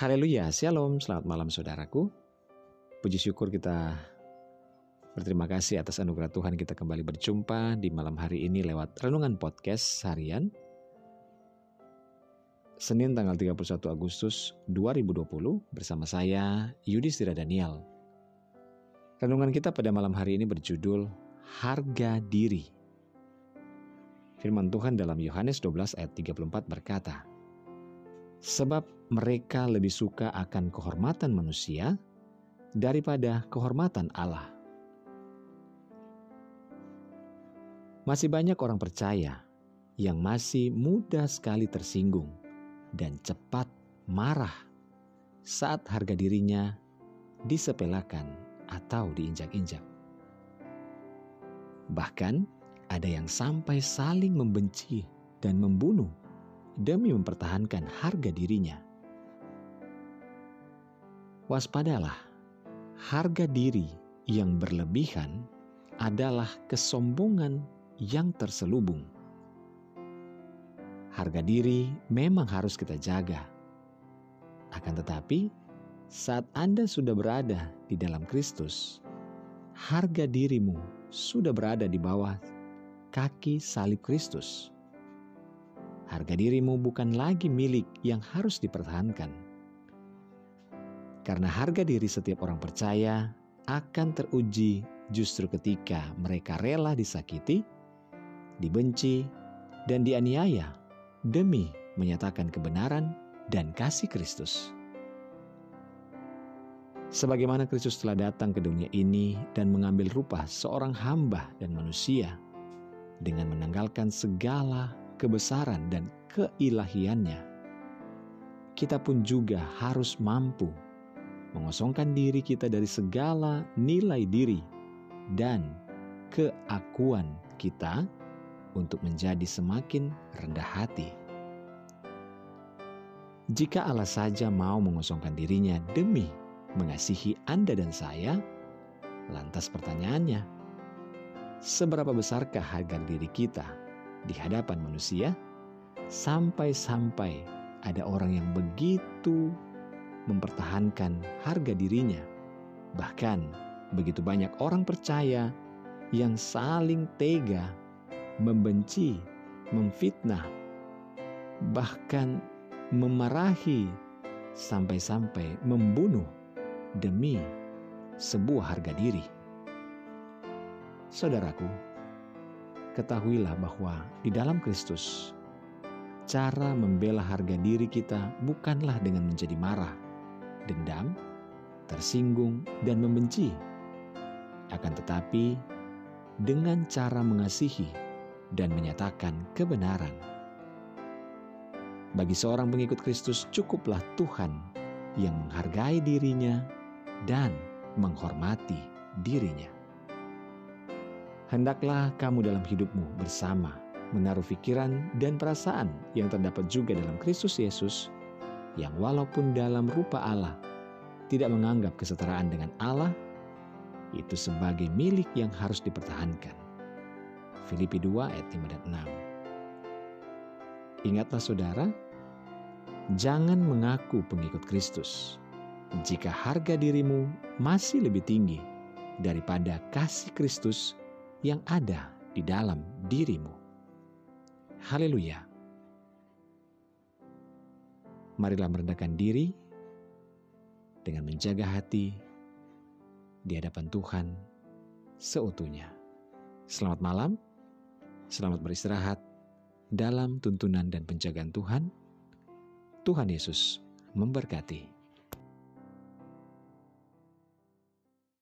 Haleluya, Shalom, selamat malam saudaraku. Puji syukur kita berterima kasih atas anugerah Tuhan kita kembali berjumpa di malam hari ini lewat Renungan Podcast harian. Senin tanggal 31 Agustus 2020 bersama saya Yudhistira Daniel. Renungan kita pada malam hari ini berjudul Harga Diri. Firman Tuhan dalam Yohanes 12 ayat 34 berkata, Sebab mereka lebih suka akan kehormatan manusia daripada kehormatan Allah. Masih banyak orang percaya yang masih mudah sekali tersinggung dan cepat marah saat harga dirinya disepelekan atau diinjak-injak. Bahkan ada yang sampai saling membenci dan membunuh demi mempertahankan harga dirinya. Waspadalah, harga diri yang berlebihan adalah kesombongan yang terselubung. Harga diri memang harus kita jaga. Akan tetapi, saat Anda sudah berada di dalam Kristus, harga dirimu sudah berada di bawah kaki salib Kristus. Harga dirimu bukan lagi milik yang harus dipertahankan. Karena harga diri setiap orang percaya akan teruji justru ketika mereka rela disakiti, dibenci, dan dianiaya demi menyatakan kebenaran dan kasih Kristus. Sebagaimana Kristus telah datang ke dunia ini dan mengambil rupa seorang hamba dan manusia dengan menanggalkan segala kebesaran dan keilahiannya, kita pun juga harus mampu mengosongkan diri kita dari segala nilai diri dan keakuan kita untuk menjadi semakin rendah hati. Jika Allah saja mau mengosongkan dirinya demi mengasihi Anda dan saya, lantas pertanyaannya, seberapa besarkah harga diri kita di hadapan manusia, sampai-sampai ada orang yang begitu mempertahankan harga dirinya. Bahkan begitu banyak orang percaya yang saling tega, membenci, memfitnah, bahkan memarahi, sampai-sampai membunuh demi sebuah harga diri. Saudaraku, ketahuilah bahwa di dalam Kristus, cara membela harga diri kita bukanlah dengan menjadi marah, dendam, tersinggung, dan membenci, akan tetapi dengan cara mengasihi dan menyatakan kebenaran. Bagi seorang pengikut Kristus, cukuplah Tuhan yang menghargai dirinya dan menghormati dirinya. Hendaklah kamu dalam hidupmu bersama menaruh pikiran dan perasaan yang terdapat juga dalam Kristus Yesus, yang walaupun dalam rupa Allah tidak menganggap kesetaraan dengan Allah itu sebagai milik yang harus dipertahankan. Filipi 2 ayat 5 dan 6. Ingatlah saudara, jangan mengaku pengikut Kristus jika harga dirimu masih lebih tinggi daripada kasih Kristus yang ada di dalam dirimu. Haleluya! Marilah merendahkan diri dengan menjaga hati di hadapan Tuhan seutuhnya. Selamat malam, selamat beristirahat dalam tuntunan dan penjagaan Tuhan. Tuhan Yesus memberkati.